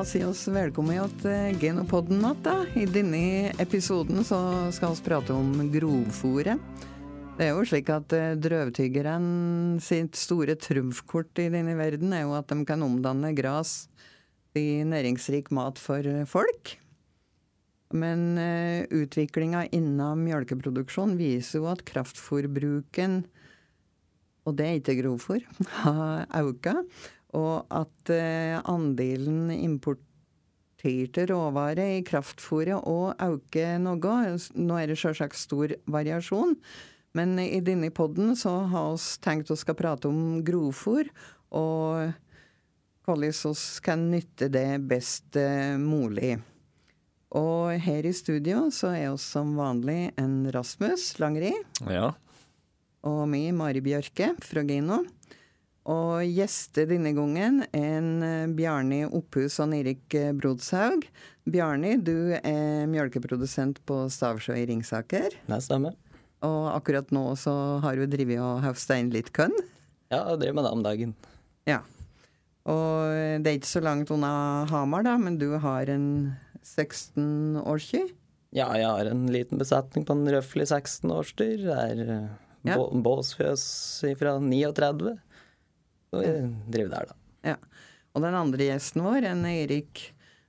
Sier oss velkommen til Genopodden att, da. I denne episoden så skal vi prate om grovfòret. Det er jo slik at eh, drøvtyggerne sitt store trumfkort i denne verden er jo at de kan omdanne gras til næringsrik mat for folk. Men uh, utviklinga innen mjølkeproduksjon viser jo at kraftfòrbruken, og det er ikke grovfôr, har økt. Og at uh, andelen importerte råvarer i kraftfôret òg øker noe. Nå er det sjølsagt stor variasjon. Men i denne podden så har vi tenkt å skal prate om grovfôr, og hvordan vi kan nytte det best uh, mulig. Og her i studio så er oss som vanlig en Rasmus Langri. Ja. Og meg, Mari Bjørke fra Gino. Og gjester denne gangen en Bjarni Opphus og Erik Brodshaug. Bjarni, du er mjølkeprodusent på Stavsjø i Ringsaker. Det stemmer. Og akkurat nå så har du drevet og høsta inn litt kønn. Ja, jeg driver med det om dagen. Ja. Og det er ikke så langt unna Hamar, da, men du har en 16 årsky? Ja, jeg har en liten besetning på en røftlig 16 årsdyr. Det er ja. båsfjøs fra 39. Så vi drev der, da. Ja. Og den andre gjesten vår, en Erik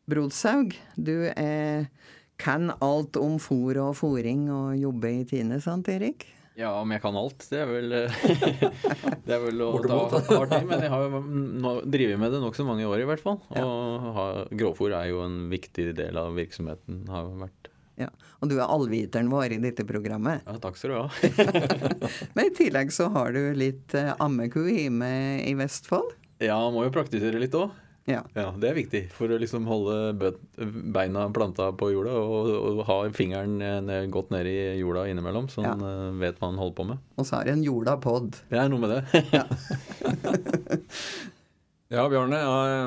Brodshaug. Du er, kan alt om fôr og fôring og jobbe i Tine, sant Erik? Ja, om jeg kan alt. Det er vel, det er vel å ta hardt i. Men jeg har jo drevet med det nokså mange år, i hvert fall. Og ha, grovfôr er jo en viktig del av virksomheten. har vært. Ja, Og du er allviteren vår i dette programmet. Ja, takk skal du ha. men i tillegg så har du litt ammeku hjemme i Vestfold? Ja, må jo praktisere litt òg. Ja. ja. Det er viktig for å liksom holde beina planta på jorda og, og ha fingeren ned, godt ned i jorda innimellom, så man ja. vet hva man holder på med. Og så er det en jordapod. Det er noe med det. ja. ja, Bjørne.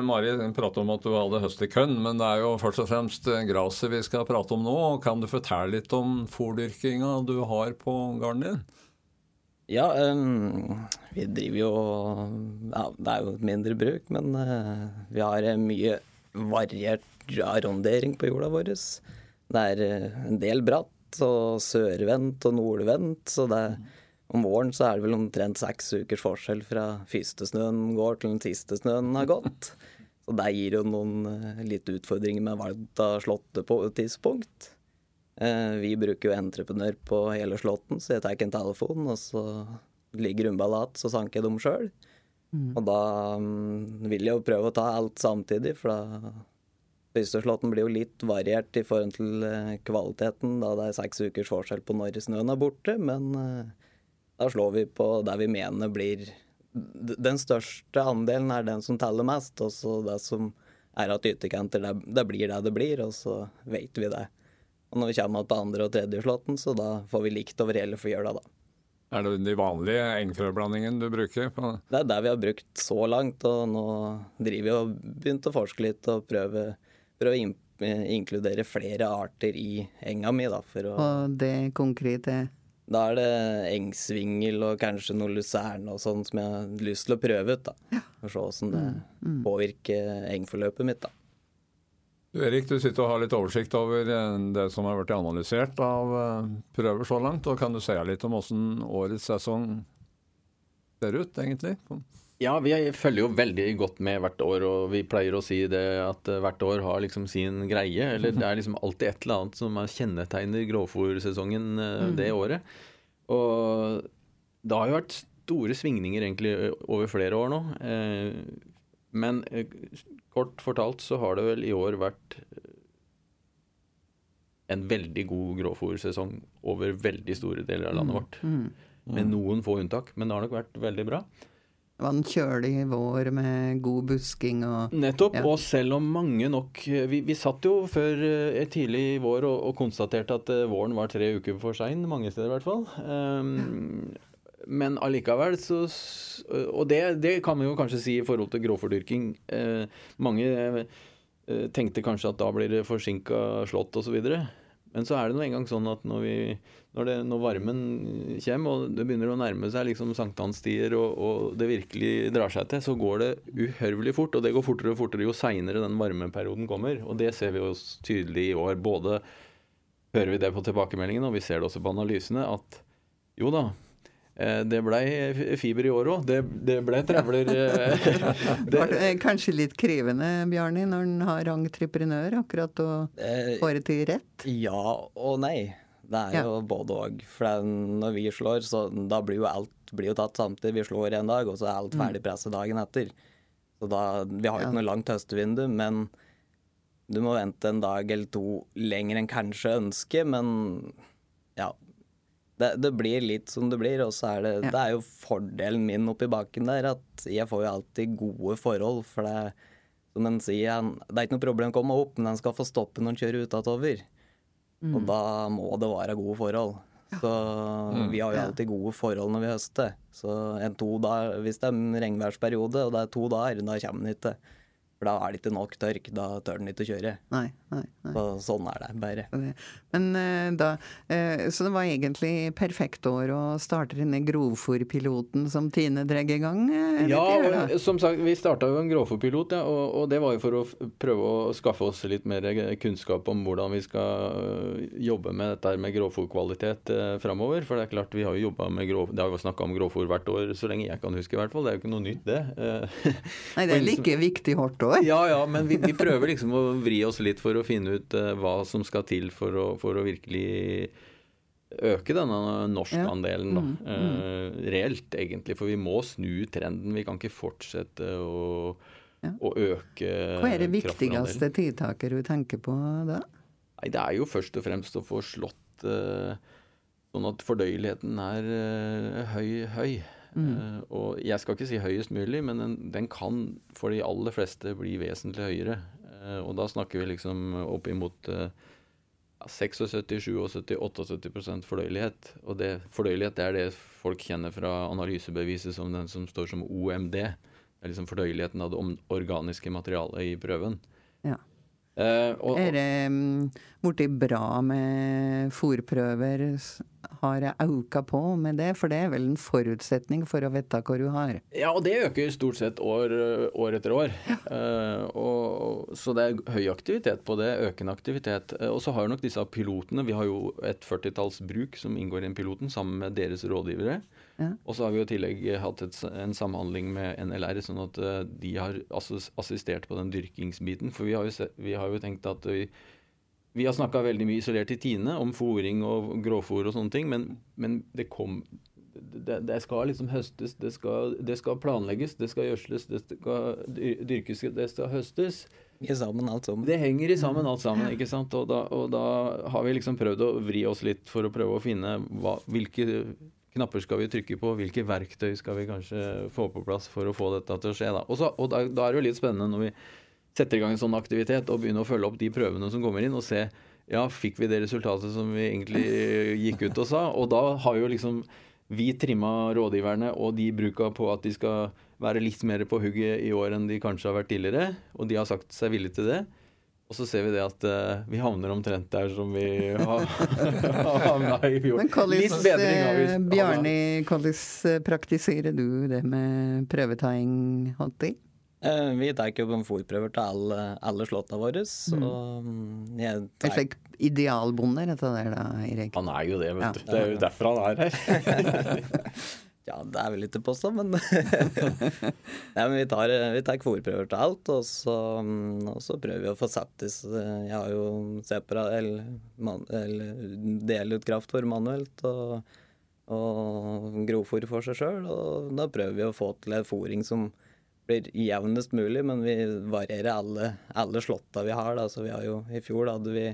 Mari prater om at du hadde høst i kønn, men det er jo først og fremst gresset vi skal prate om nå. Kan du fortelle litt om fòrdyrkinga du har på gården din? Ja, um, vi driver jo Ja, det er jo et mindre bruk, men uh, vi har mye variert arrondering på jorda vår. Det er en del bratt og sørvendt og nordvendt, så det, om våren så er det vel omtrent seks ukers forskjell fra første snøen går til den siste snøen har gått. Så det gir jo noen uh, litt utfordringer med valg av slåtte på et tidspunkt. Uh, vi bruker jo entreprenør på hele slåtten, så jeg tar ikke en telefon, og så ligger Rumbalat, så sanker jeg dem sjøl. Mm. Og da um, vil jeg jo prøve å ta alt samtidig, for da Øysteslåtten blir jo litt variert i forhold til uh, kvaliteten, da det er seks ukers forskjell på når snøen er borte, men uh, da slår vi på det vi mener blir Den største andelen er den som teller mest, og så det som er at ytterkanter, det, det blir det det blir, og så vet vi det. Og når vi kommer på andre og tredje slåtten, så da får vi likt over hele fjøla, da. Er det de vanlige engfrøblandingene du bruker? på Det er det vi har brukt så langt, og nå driver vi og begynte å forske litt og prøve, prøve å inkludere flere arter i enga mi, da. For å, og det konkrete? Da er det engsvingel og kanskje noe luserne og sånn som jeg har lyst til å prøve ut, da. Ja. For se åssen det mm, mm. påvirker engforløpet mitt, da. Du Erik, du sitter og har litt oversikt over eh, det som har blitt analysert av eh, prøver så langt. og Kan du si litt om hvordan årets sesong ser ut, egentlig? Ja, vi følger jo veldig godt med hvert år, og vi pleier å si det at eh, hvert år har liksom sin greie. Eller det er liksom alltid et eller annet som kjennetegner grovfòrsesongen mm. det året. Og det har jo vært store svingninger egentlig over flere år nå. Men Kort fortalt så har det vel i år vært eh, en veldig god grovfòrsesong over veldig store deler av landet mm. vårt. Mm. Mm. Med noen få unntak, men det har nok vært veldig bra. Det var en kjølig vår med god busking og Nettopp. Ja. Og selv om mange nok Vi, vi satt jo før eh, tidlig i vår og, og, konstaterte at eh, våren var tre uker for sein, mange steder i hvert fall. Um, men allikevel så Og det, det, kan vi jo kanskje si i forhold til grovfordyrking. Eh, mange eh, tenkte kanskje at da blir det forsinka slått osv. Men så er det nå engang sånn at når, vi, når, det, når, varmen kommer, og det begynner å nærme seg liksom sankthanstider, og, og, det virkelig drar seg til, så går det uhørvelig fort. Og det går fortere og fortere jo seinere den varmeperioden kommer. Og det ser vi jo tydelig i år. Både hører vi det på tilbakemeldingene, og vi ser det også på analysene, at jo da, det blei fiber i år òg. Det, det blei trevler. Eh, det. Kanskje litt krevende, Bjarni, når en har entreprenør, akkurat å få det til rett? Ja og nei. Det er jo ja. både òg. For når vi slår, så da blir jo alt blir jo tatt samtidig. Vi slår en dag, og så er alt mm. ferdig presset dagen etter. Så da, Vi har jo ikke ja. noe langt høstevindu, men du må vente en dag eller to lenger enn kanskje ønsker. Men ja, det, det, blir litt som det blir, og så er det ja. Det er jo fordelen min oppi baken der, at jeg får jo alltid gode forhold. For det, som en sier, han, det er ikke noe problem å komme opp, men han skal få stoppe når han kjører utatover. Mm. Og da må det være gode forhold. Så mm. vi har jo alltid gode forhold når vi høster. Så en to dager, hvis det er en regnværsperiode, og det er to dager, da kommer han ikke. For da er det ikke nok tørk. Da tør den ikke å kjøre. Nei, nei, nei. Så, sånn er det bare. Men uh, da uh, Så det var egentlig perfekt år å starte denne grovfòrpiloten som Tine drar i gang? Uh, ja, og, som sagt, vi starta jo en grovfòrpilot, ja, og, og, det var jo for å prøve å skaffe oss litt mer kunnskap om hvordan vi skal jobbe med dette med grovfòrkvalitet uh, framover. For det er klart, vi har jo jobba med grov, det har jo snakka om grovfòr hvert år så lenge jeg kan huske, i hvert fall. Det er jo ikke noe nytt, det. nei, det er like viktig hvert år. Ja, ja, men vi, vi, prøver liksom å vri oss litt for å finne ut uh, hva som skal til for å, for å virkelig øke denne norskandelen, da. Mm, mm. Uh, reelt, egentlig. For vi må snu trenden. Vi kan ikke fortsette å, ja. å øke Hva er det viktigste tiltaket du tenker på da? Nei, Det er jo først og fremst å få slått uh, sånn at fordøyeligheten er høy, høy. Mm. Uh, og jeg skal ikke si høyest mulig, men den, den, kan for de aller fleste bli vesentlig høyere. Uh, og da snakker vi liksom oppimot uh, 76, 77, 78% fordøyelighet. Og det, fordøyelighet det er det folk kjenner fra analysebeviset som den som står som OMD. Det er liksom fordøyeligheten av det organiske materialet i prøven. Ja. Uh, og, er det um, blitt bra med fòrprøver? Har jeg auka på med det? For det er vel en forutsetning for å vite hva du har? Ja, og det øker stort sett år, år etter år. Ja. Uh, og, så det er høy aktivitet på det. Økende aktivitet. Uh, og så har nok disse pilotene Vi har jo et førtitalls bruk som inngår i en piloten, sammen med deres rådgivere. Ja. Og så har vi jo i tillegg hatt et, en samhandling med NLR, sånn at uh, de har assistert på den dyrkingsbiten. For vi har jo, vi har jo tenkt at vi, vi har snakka veldig mye isolert i Tine om fòring og gråfòr og sånne ting, men, men det kom det, det, skal liksom høstes, det skal, det skal, planlegges, det skal gjødsles, det skal dyrkes, det skal høstes. Henger sammen alt sammen. Det henger i sammen alt sammen, ikke sant. Og da, og da, har vi liksom prøvd å vri oss litt for å prøve å finne hva, hvilke knapper skal vi trykke på, hvilke verktøy skal vi kanskje få på plass for å få dette til å skje. Da. Også, og da, da, er det jo litt spennende når vi setter i gang en sånn aktivitet og begynner å følge opp de prøvene som kommer inn, og se ja, fikk vi det resultatet som vi egentlig gikk ut og sa. Og da har jo liksom vi trimma rådgiverne og de bruka på at de skal være litt mer på hugget i år enn de kanskje har vært tidligere, og de har sagt seg villige til det. Og så ser vi det at uh, vi havner omtrent der som vi har havna i fjor. Men Collis. Eh, Bjarni, hvordan eh, praktiserer du det med prøvetaing? Alltid? Eh, vi tar jo fòrprøver til alle, alle slåttene våre. Mm. mm En slik idealbonde, dette der da, Erik? Han er jo det, vet ja. du. Det er jo derfor han er her. Ja, det er vel litt påstå, men ja, men vi tar, vi tar til alt, og så, og så, prøver vi å få satt disse Jeg har jo separa eller, eller deler ut kraftfôr manuelt og, og grovfôr for seg sjøl, og da prøver vi å få til en fòring som blir jevnest mulig, men vi varierer alle, alle slåtta vi har. Da. Så vi har jo, I fjor hadde vi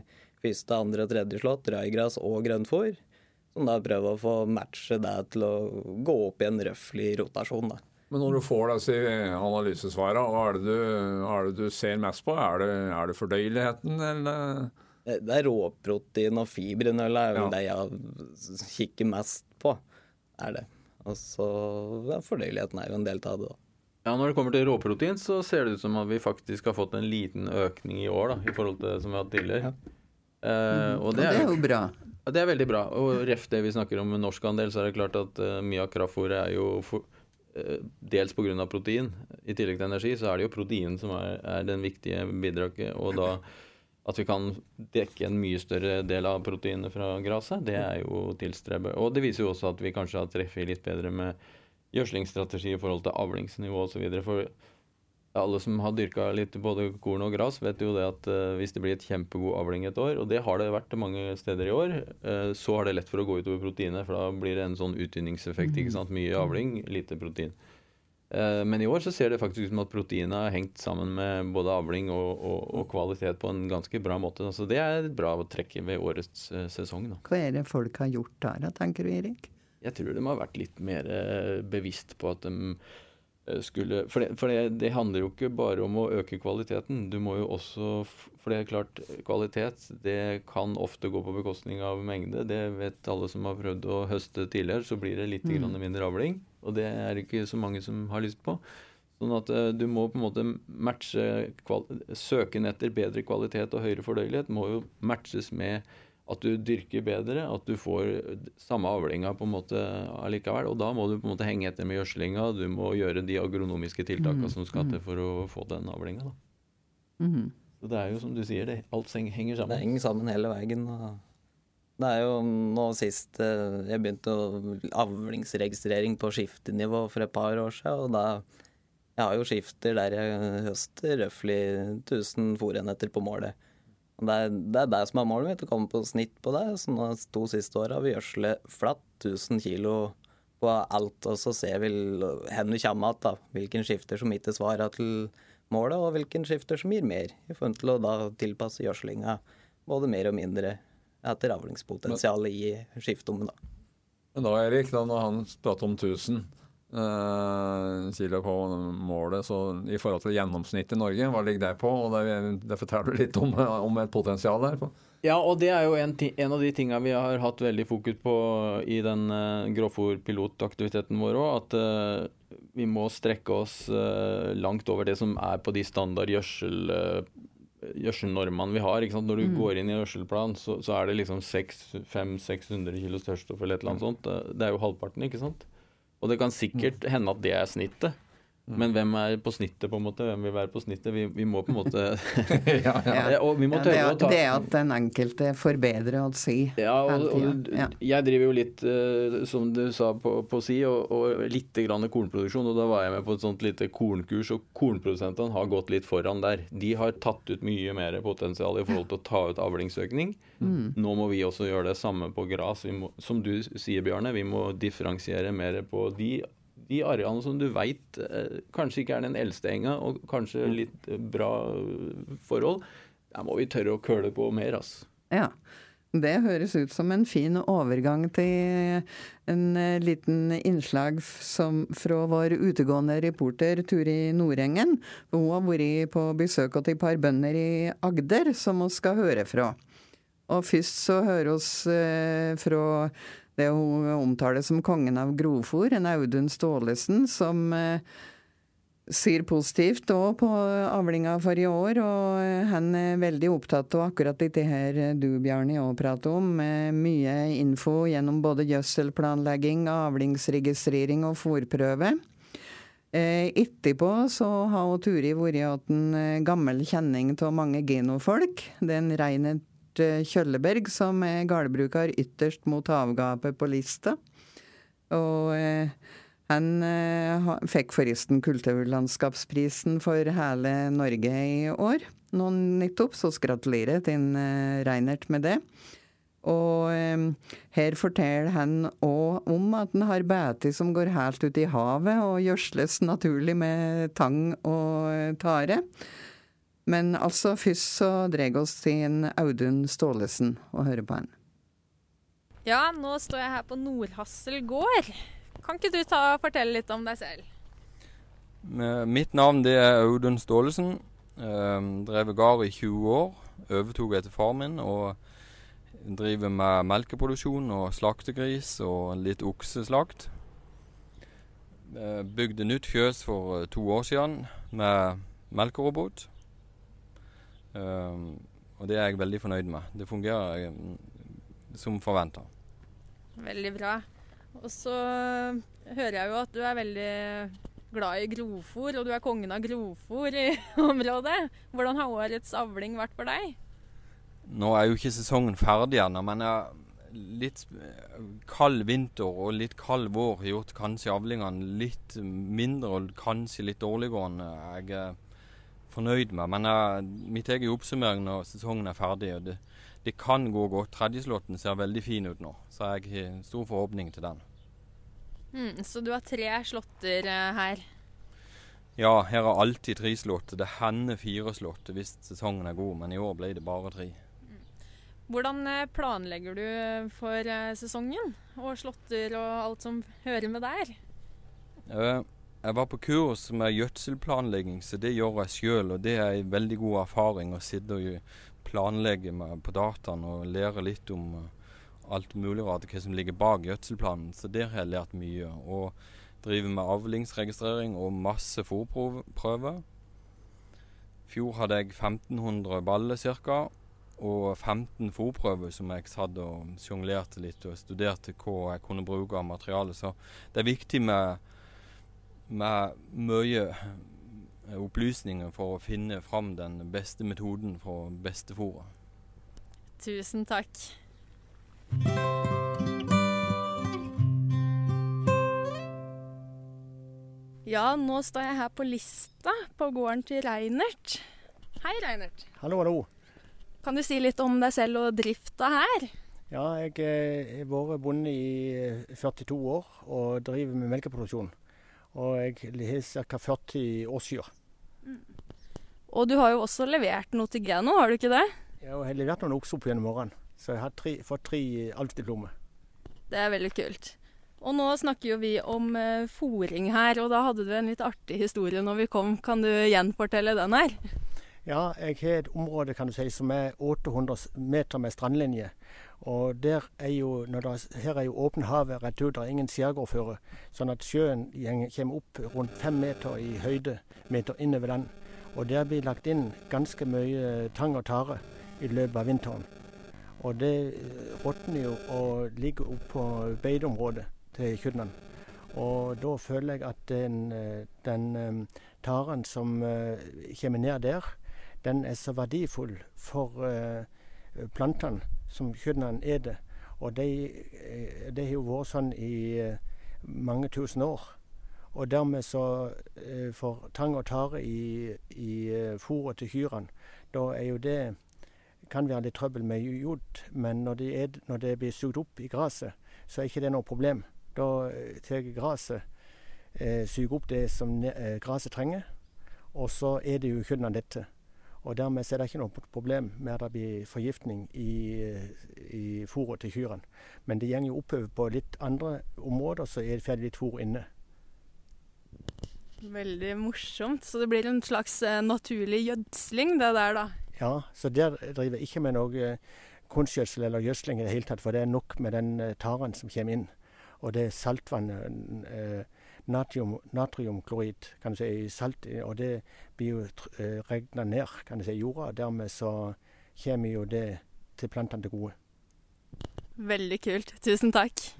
første, andre og tredje slått, raigras og grønnfôr. Som da prøver å få matche det til å gå opp i en røffelig rotasjon. da. Men når du får disse analysesvarene, hva er det du, er det du ser mest på? Er det, er det fordøyeligheten, eller? Det er råprotein og fibernøl er vel ja. det jeg kikker mest på. er det. Og så ja, Fordøyeligheten er jo en del av det. da. Ja, Når det kommer til råprotein, så ser det ut som at vi faktisk har fått en liten økning i år da, i forhold til det som vi har hatt tidligere. Ja. Uh, og, det er, jo bra. Det er veldig bra. Og ref det vi snakker om med norsk andel, så er det klart at uh, mye av kraftfôret er jo for, uh, dels pga. protein. I tillegg til energi så er det jo protein som er, er den viktige bidraget. Og da at vi kan dekke en mye større del av proteinet fra gresset, det er jo tilstrebe. Og det viser jo også at vi kanskje har treffet litt bedre med gjødslingsstrategi i forhold til avlingsnivå osv. For alle som har dyrka litt både korn og gras, vet jo det at uh, hvis det blir et kjempegod avling et år, og det har det vært mange steder i år, uh, så har det lett for å gå utover proteinet. For da blir det en sånn utvinningseffekt. ikke sant? Mye avling, lite protein. Uh, men i år så ser det faktisk ut som at proteinet har hengt sammen med både avling og, og, og, kvalitet på en ganske bra måte. Så det er bra å trekke ved årets sesong. Da. Hva er det folk har gjort der, tenker du Erik? Jeg tror de har vært litt mer bevisst på at de Eh, skulle For, det, for det, det, handler jo ikke bare om å øke kvaliteten. Du må jo også For det er klart, kvalitet det kan ofte gå på bekostning av mengde. Det vet alle som har prøvd å høste tidligere. Så blir det litt mm. mindre avling. Og det er det ikke så mange som har lyst på. Sånn at uh, du må på en måte matche Søken etter bedre kvalitet og høyere fordøyelighet må jo matches med at du dyrker bedre, at du får samme avlinga på en måte allikevel. Og da må du på en måte henge etter med gjødslinga, du må gjøre de agronomiske tiltakene mm. som skal til for å få den avlinga. Mm. Så det er jo som du sier, det, alt henger sammen. Det henger sammen hele veien. det er jo nå sist eh, Jeg begynte å avlingsregistrering på skiftenivå for et par år siden. og da jeg har jo skifter der jeg høster røftlig 1000 fòrenheter på målet. Det er, det er, det som er målet mitt, å komme på snitt på det. Så de to siste åra har vi gjødsla flatt 1000 kilo på alt. Og så ser vi hvor vi kommer igjen, hvilken skifter som ikke svarer til målet, og hvilken skifter som gir mer. I forhold til å da tilpasse gjødslinga både mer og mindre etter avlingspotensialet i skiftommen. da. Men da, Erik, da når han prater om 1000 Uh, kilo på målet. Så i forhold til gjennomsnittet i Norge, hva ligger det på? Og det, det forteller du litt om, om, et potensial der. på. Ja, og det er jo en, en av de tinga vi har hatt veldig fokus på i den uh, grovfòrpilotaktiviteten vår òg. At uh, vi må strekke oss uh, langt over det som er på de standard gjødsel gjødselnormene vi har. Når du mm. går inn i gjødselplan, så, så, er det liksom 500-600 kilo størstoff eller et eller annet sånt. Det er jo halvparten, ikke sant? Og det kan sikkert hende at det er snittet. Mm. Men hvem er på snittet, på en måte? Hvem vil være på snittet? Vi, vi må på en måte ja, ja. Og vi må tørre ja, det, å ta Det at den enkelte forbedrer å si. Ja, og, og jeg driver jo litt, uh, som du sa, på, på si, og, og litt grann kornproduksjon. Og da var jeg med på et sånt lite kornkurs, og kornprodusentene har gått litt foran der. De har tatt ut mye mer potensial i forhold til å ta ut avlingsøkning. Mm. Nå må vi også gjøre det samme på gras. Som du sier, Bjarne, vi må differensiere mer på de de arealene som du veit eh, kanskje ikke er den eldste enga, og kanskje mm. litt eh, bra eh, forhold, der må vi tørre å køle på mer, altså. Ja. Det høres ut som en fin overgang til en liten innslag som, fra vår utegående reporter Turi Nordengen. Hun har vært på besøk hos et par bønder i Agder som vi skal høre fra. Og først så hører vi fra det hun omtaler som kongen av grovfòr, en Audun Staalesen, som eh, sier positivt òg på avlinga for i år. Og han er veldig opptatt av akkurat dette her du, Bjarne, òg prater om. Med mye info gjennom både gjødselplanlegging, avlingsregistrering og fòrprøve. Eh, etterpå så har Turi vært en eh, gammel kjenning av mange genofolk. Det er en Reinert Eh, Kjølleberg, som er gårdbruker ytterst mot havgapet på lista. Og eh, han eh, fikk forresten Kulturlandskapsprisen for hele Norge i år. Nå nettopp, så gratulerer til eh, Reinert med det. Og eh, her forteller han òg om at han har beite som går helt ut i havet og gjødsles naturlig med tang og eh, tare. Men altså, først så dreier oss til en Audun Staalesen og hører på han. Ja, nå står jeg her på Nordhassel gård. Kan ikke du ta og fortelle litt om deg selv? Mitt navn det er Audun Staalesen. Um, drevet gard i 20 år. Overtok etter far min og driver med melkeproduksjon og slaktegris og litt okseslakt. Bygde nytt fjøs for eh, to år siden med melkerobot. Um, Og det er jeg veldig fornøyd med. Det fungerer eh, som forventa. Veldig bra. Og så hører jeg jo at du er veldig glad i grovfòr, og du er kongen av grovfòr i området. Hvordan har årets avling vært for deg? Nå er jo ikke sesongen ferdig ennå, men litt kald vinter og litt kald vår har gjort kanskje avlingene litt mindre og kanskje litt dårliggående. Jeg er fornøyd med. Men uh, mitt egen oppsummering når sesongen er ferdig, og det, det kan gå godt. Tredjeslåtten ser veldig fin ut nå, så jeg har stor forhåpning til den. Mm, så du har tre slåtter uh, her? Ja, her er alltid tre slåtter. Det hender fire slåtter hvis sesongen er god, men i år ble det bare tre. Hvordan eh, planlegger du for eh, sesongen? Og slåtter og alt som hører med der? Jeg var på kurs med gjødselplanlegging, så det gjør jeg sjøl. Og det er en veldig god erfaring å sitte og planlegge på dataen og lære litt om eh, alt mulig rart, hva som ligger bak gjødselplanen. Så der har jeg lært mye. Og driver med avlingsregistrering og masse fòrprøver. Fjor hadde jeg 1500 baller ca og 15 fòrprøver som jeg satt og sjonglerte litt og studerte hva jeg kunne bruke av materiale. Så det er viktig med, med mye opplysninger for å finne fram den beste metoden for beste fôret. Tusen takk. Ja, nå står jeg her på lista på gården til Reinert. Hei, Reinert. Hallo, hallo. Kan du si litt om deg selv og drifta her? Ja, jeg eh, har vært bonde i 42 eh, år og driver med melkeproduksjon. Og jeg har ca. 40 årskyr. Og du har jo også levert noe til Geno, har du ikke det? Ja, jeg har levert noen okser opp gjennom morgenen. Så jeg har tre, fått tre alfdiplomer. Det er veldig kult. Og nå snakker jo vi om uh, fòring her, og da hadde du en litt artig historie når vi kom. Kan du gjenfortelle den her? Ja, jeg har et område kan du si, som er 800 meter med strandlinje. Og der er jo, det, her er jo åpent havet rett ut, det er ingen skjærgårdføre. Sånn at sjøen kommer opp rundt fem meter i høyde meter innover land. Og der blir lagt inn ganske mye tang og tare i løpet av vinteren. Og det eh, råtner jo og ligger oppå beiteområdet til kyrne. Og da føler jeg at den, eh, den eh, taren som kommer ned der, den er så verdifull for uh, plantene som kyrne eter. Og det de har jo vært sånn i uh, mange tusen år. Og dermed så får tang og tare i, i fôret til kyrne, da er jo det kan være litt trøbbel med jod, men når det, er, det blir sugd opp i gresset, så er ikke det noe problem. Da tar gresset eh, opp det som gresset trenger, og så er det jo kyrne dette. Og Dermed er det ikke noe problem med at det blir forgiftning i, i fôret til kyrne. Men det går jo oppover på litt andre områder, så er det ferdig litt fôr inne. Veldig morsomt. Så det blir en slags eh, naturlig gjødsling, det der, da? Ja, så der driver jeg ikke med noe kunstgjødsel eller gjødsling i det hele tatt, for det er nok med den eh, taren som kommer inn. Og det saltvannet eh, natrium, natriumklorid kan du si, i salt, og det blir jo eh, regna ned kan du si, i jorda. og Dermed så kommer jo det til plantene til gode. Veldig kult. Tusen takk.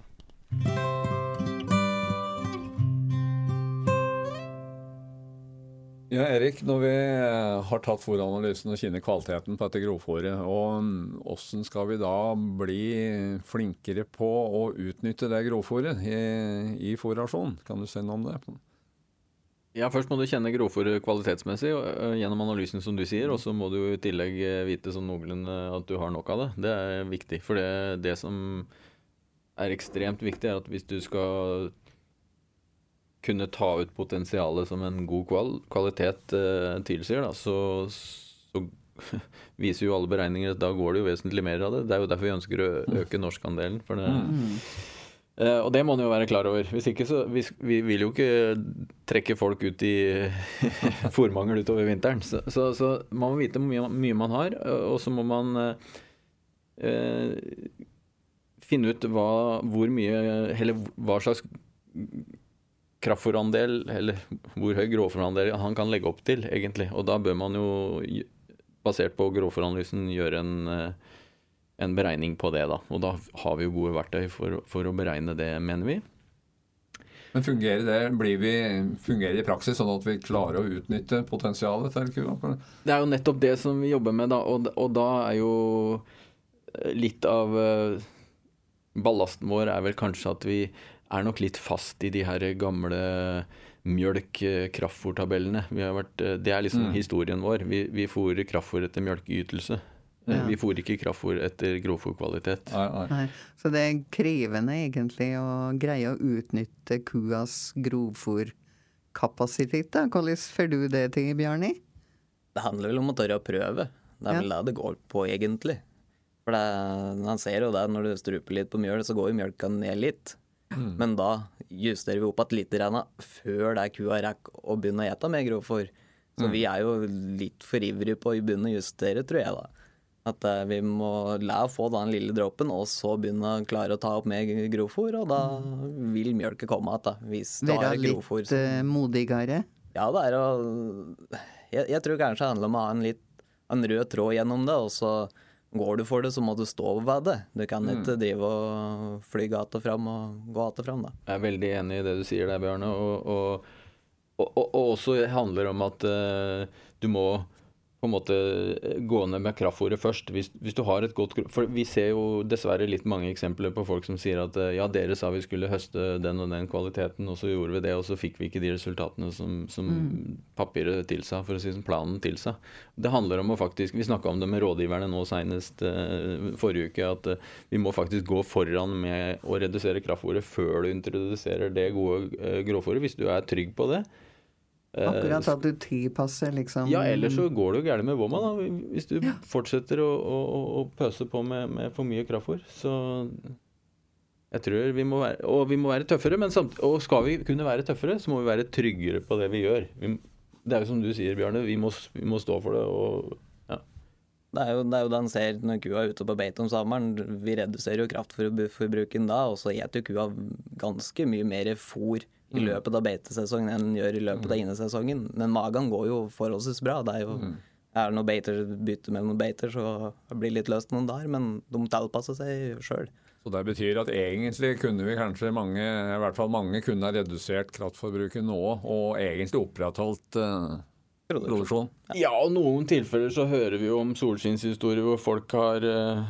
Ja, Erik, når vi eh, har tatt fòranalysen og kjenner kvaliteten på dette grovfòret, hvordan skal vi da bli flinkere på å utnytte det grovfòret i, i fòrrasjonen? Kan du si noe om det? Ja, Først må du kjenne grovfòret kvalitetsmessig eh, gjennom analysen, som du sier. Og så må du i tillegg eh, vite sånn noenlunde at du har nok av det. Det er viktig. For det, det som er ekstremt viktig, er at hvis du skal kunne ta ut potensialet som en god kval kvalitet eh, tilsier, da, så, så viser jo alle beregninger at da går det jo vesentlig mer av det. Det er jo derfor vi ønsker å øke norskandelen. For det, mm. eh, og det må man jo være klar over. Hvis ikke så vi, vi vil jo ikke trekke folk ut i fòrmangel utover vinteren. Så, så, så, man må vite hvor mye, mye man har, og så må man eh, eh, finne ut hva, hvor mye Eller hva slags kraftfòrandel, eller hvor høy grovfòrandel han kan legge opp til, egentlig. Og da bør man jo basert på grovfòranalysen, gjøre en, eh, en beregning på det. da. Og da har vi jo gode verktøy for, for å beregne det, mener vi. Men fungerer det blir vi, fungerer i praksis sånn at vi klarer å utnytte potensialet til kua? Det er jo nettopp det som vi jobber med, da. Og, og da er jo litt av uh, ballasten vår er vel kanskje at vi er nok litt fast i de her gamle mjølk-kraftfòrtabellene. Det er liksom mm. historien vår. Vi, vi fôrer kraftfòr etter mjølkeytelse. Ja. Vi fôrer ikke kraftfôr etter grovfòrkvalitet. Så det er krevende egentlig å greie å utnytte kuas grovfòrkapasitet. Hvordan får du det til, Bjarni? Det handler vel om å tørre å prøve. Det er vel ja. det det går på, egentlig. For det, Man ser jo det når du struper litt på mjøl, så går jo mjølka ned litt. Mm. Men da justerer vi opp igjen litt før det kua rekker å begynne å ete mer grovfòr. Så mm. vi er jo litt for ivrige på å begynne å justere, tror jeg, da. At uh, vi må la få den lille dråpen, og så begynne å klare å ta opp mer grovfòr. Og da vil mjølka komme igjen, hvis du er grovfòr. Være litt uh, modigere? Ja, det er å jeg, jeg, tror kanskje det handler om å ha en litt en rød tråd gjennom det. og så Går du for det, så må du stå ved det. Du kan mm. ikke drive og fly gata fram og gå gata fram. Da. Jeg er veldig enig i det du sier der, Bjørne. Og, og, og, og også handler om at uh, du må på en måte eh, gå ned med kraftfôret først. Hvis, hvis, du har et godt For vi ser jo dessverre litt mange eksempler på folk som sier at eh, ja, dere sa vi skulle høste den og den kvaliteten, og så gjorde vi det, og så fikk vi ikke de resultatene som, som mm. papiret tilsa, for å si som planen tilsa. Det handler om å faktisk Vi snakka om det med rådgiverne nå senest uh, forrige uke, at uh, vi må faktisk gå foran med å redusere kraftfôret før du introduserer det gode uh, grovfôret, hvis du er trygg på det. Akkurat at du tilpasser, liksom. Ja, ellers så går det jo gærent med da. Hvis du ja. fortsetter å, å, å, pøse på med, med for mye kraftfôr. Så jeg tror vi må være Og vi må være tøffere, men samt, og skal vi kunne være tøffere, så må vi være tryggere på det vi gjør. Vi, det er jo som du sier, Bjarne, vi må, vi må stå for det. og. Det er, jo, det er jo det en ser når kua er ute på beite om sommeren. Vi reduserer jo kraftforbruken da, og så spiser kua ganske mye mer fôr i mm. løpet av beitesesongen enn den gjør i løpet av mm. innesesongen. Men magen går jo forholdsvis bra. Det er jo mm. er det noen beiter, bytte mellom noen beiter, så det blir litt løst noen der. men de tilpasser seg sjøl. Så det betyr at egentlig kunne vi kanskje mange, i hvert fall mange kunne ha redusert kraftforbruket nå, og egentlig opprettholdt uh, produksjon? Ja, og noen tilfeller så hører vi jo om solskinnshistorier hvor folk har eh,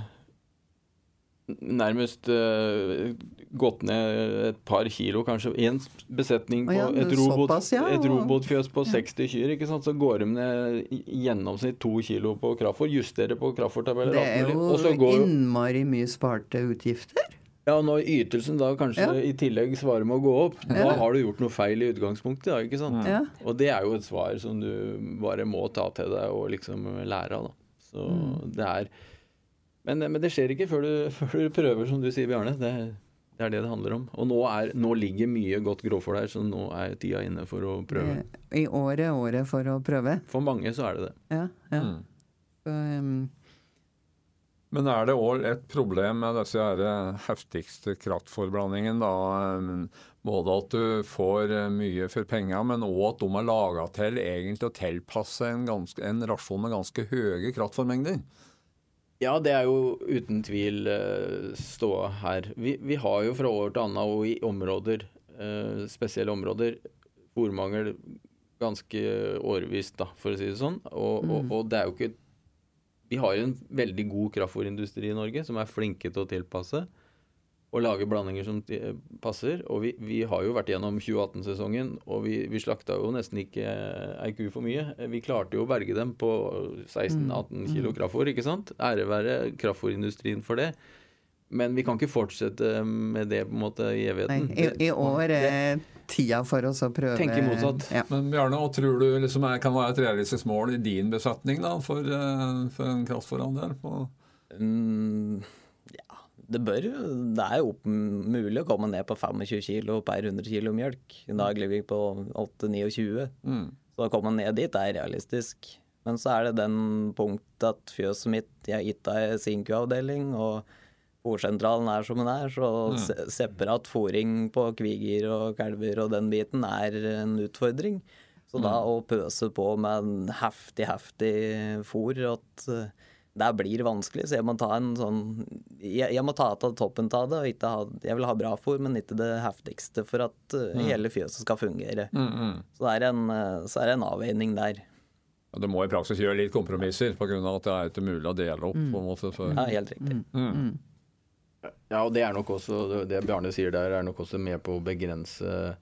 nærmest uh, gått ned et par kilo, kanskje én besetning på ja, et, robot, ja, et, robotfjøs på 60 kyr. ikke sant? Så går de ned i gjennomsnitt to kilo på kraftfôr. Justerer på kraftfôrtabeller. Det er jo går, innmari mye sparte utgifter. Ja, når ytelsen da kanskje ja. i tillegg svarer med å gå opp, ja. da har du gjort noe feil i utgangspunktet. da, ikke sant? Ja. Og det er jo et svar som du bare må ta til deg og liksom lære av. da. Så mm. det er men, men, det skjer ikke før du, før du, prøver, som du sier, Bjarne. Det, det, er det det handler om. Og nå, er, nå ligger mye godt grovfòr der, så nå er tida inne for å prøve. I året året for å prøve? For mange så er det det. Ja, ja. Mm. Så, um... Men er det òg et problem med disse heftigste kraftforblandingen, da? Både at du får mye for penga, men òg at de er laga til egentlig å tilpasse en, ganske, en rasjon med ganske høye kraftformengder? Ja, det er jo uten tvil uh, ståa her. Vi, vi, har jo fra år til annet og i områder, uh, spesielle områder, fòrmangel ganske årevis, da, for å si det sånn. Og, mm. og, og det er jo ikke Vi har jo en veldig god kraftfòrindustri i Norge som er flinke til å tilpasse og lage blandinger som passer. Og vi, vi har jo vært gjennom 2018-sesongen, og vi, vi, slakta jo nesten ikke ei ku for mye. Vi klarte jo å berge dem på 16-18 mm. kilo mm. kraftfôr, ikke sant? Ære være kraftfôrindustrien for det. Men vi kan ikke fortsette med det på en måte i evigheten. Nei, i, i, år er tida for oss å prøve Tenke motsatt. Ja. Men Bjarne, hva tror du liksom er, kan være et realistisk mål i din besetning da, for, eh, for en kraftfòrandel? Mm det bør Det er jo mulig å komme ned på 25 kg per 100 kg mjølk. I dag ligger vi på 8-29. Mm. Så å komme ned dit er realistisk. Men så er det den punktet at fjøset mitt Jeg har gitt deg sinkuavdeling, og fòrsentralen er som den er, så mm. separat fòring på kviger og kalver og den biten er en utfordring. Så da å pøse på med en heftig, heftig fôr at eh, det blir vanskelig. Så jeg må ta en sånn Jeg, jeg må ta av toppen av det. og ikke ha, Jeg vil ha bra fôr, men ikke det heftigste for at mm. hele fjøset skal fungere. Så, det er en, eh, så er det en avveining der. Ja, Du må i praksis gjøre litt kompromisser pga. at det er ikke mulig å dele opp. på en måte. For, Ja, helt riktig. Ja, og det er nok også Det Bjarne sier der, er nok også med på å begrense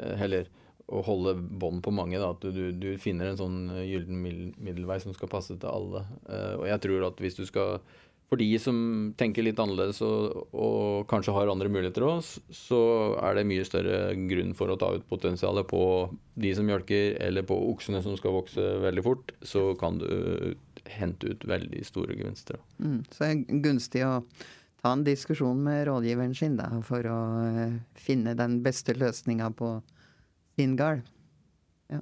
eh, Eller å holde bånd på mange. Da, at du, du finner en sånn eh, gyllen middelvei som skal passe til alle. Uh, og jeg tror at hvis du skal For de som tenker litt annerledes og, og kanskje har andre muligheter òg, så er det mye større grunn for å ta ut potensialet på de som mjølker, eller på oksene som skal vokse veldig fort. Så kan du hente ut veldig store gevinster. Mm. Så det er gunstig å ta en diskusjon med rådgiveren sin da, for å eh, finne den beste løsninga på sin Ja.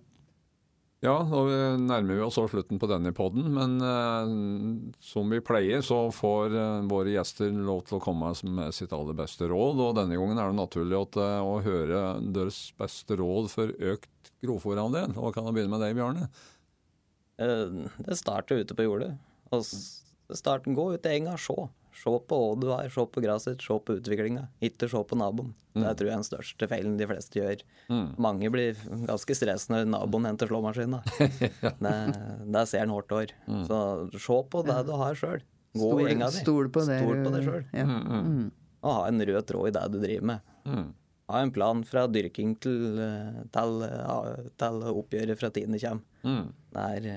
Ja, nå nærmer vi oss også slutten på denne podden, men uh, som vi pleier, så får uh, våre gjester lov til å komme med sitt aller beste råd. Og denne gangen er det naturlig at, uh, å høre deres beste råd for økt grovfòrandel. Og kan jeg begynne med deg, Bjarne? Eh, Det starter ute på jordet. Og starten start, gå ut i enga, se. Se på hva du har, se på gresset se på utviklinga. Ikke se på naboen. Det tror jeg er den største feilen de fleste gjør. Mange blir ganske stressa når naboen henter slåmaskina. det, det ser en hårdt år. Så se på det du har sjøl. Gå i gjenga di. stol på det. Stol på deg sjøl. Ja. Mm. Og ha en rød tråd i det du driver med. Mm. Ha en plan fra dyrking til, til, til oppgjøret fra tiden det kommer. Mm. Det er,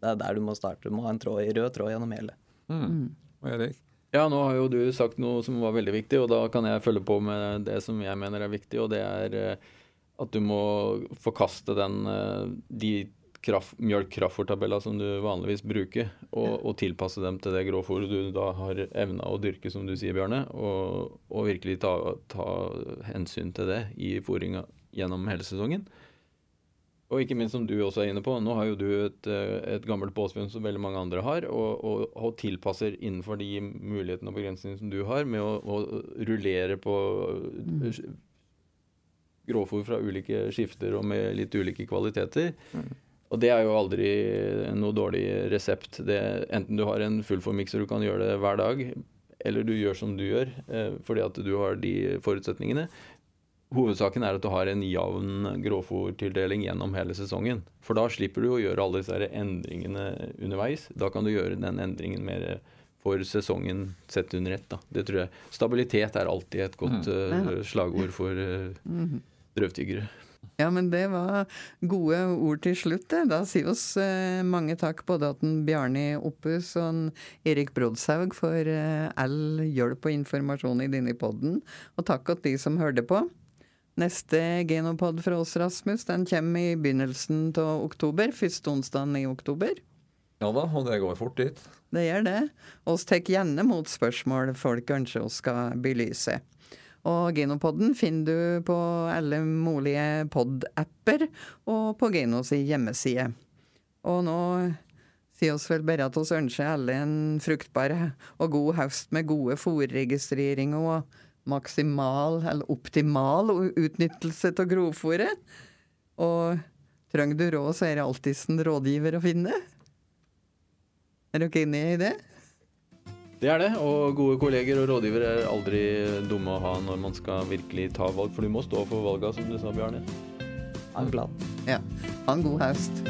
det er der du må starte. Du må ha en tråd, rød tråd gjennom hele. Mm. Og Erik? Ja, nå har jo du sagt noe som var veldig viktig, og da kan jeg følge på med det som jeg mener er viktig, og det er eh, at du må forkaste den, eh, de kraft, mjølk-kraftfôrtabella som du vanligvis bruker, og, og tilpasse dem til det gråfòret du da har evna å dyrke, som du sier, Bjørne, og, og virkelig ta, ta hensyn til det i fôringa gjennom hele sesongen. Og ikke minst som du også er inne på, nå har jo du et, eh, et gammelt båsfunn som veldig mange andre har, og, og, og tilpasser innenfor de mulighetene og begrensningene som du har, med å, å rullere på mm. grovfôr fra ulike skifter og med litt ulike kvaliteter. Og det er jo aldri noe dårlig resept. Det, enten du har en fullformikser du kan gjøre det hver dag, eller du gjør som du gjør eh, fordi at du har de forutsetningene. Hovedsaken er at du har en jevn grovfòrtildeling gjennom hele sesongen. For da slipper du å gjøre alle disse endringene underveis. Da kan du gjøre den endringen mer for sesongen sett under ett. Da. Det tror jeg. Stabilitet er alltid et godt eh, slagord for uh, drøvtyggere. Ja, men det var gode ord til slutt. det. Da sier vi oss eh, mange takk både til Bjarni Oppus og en Erik Brodshaug for eh, all hjelp og informasjon i denne podden. Og takk til de som hørte på. Neste genopod fra oss, Rasmus, den kommer i begynnelsen av oktober. Første onsdagen i oktober. Ja da, og det går fort dit. Det gjør det. Oss tar gjerne mot spørsmål folk ønsker oss skal belyse. Og Genopodden finner du på alle mulige pod-apper og på Genos hjemmeside. Og nå sier oss vel bare at oss ønsker alle en fruktbar og god høst med gode fòrregistreringer og maksimal, eller optimal, utnyttelse av grovfòret. Og trenger du råd, så er det alltids en rådgiver å finne. Er dere enige i det? Det er det, og gode kolleger og rådgivere er aldri dumme å ha når man skal virkelig ta valg, for du må stå for valga, som du sa, Bjarne. Ha en plan. Ja. Ha en god høst.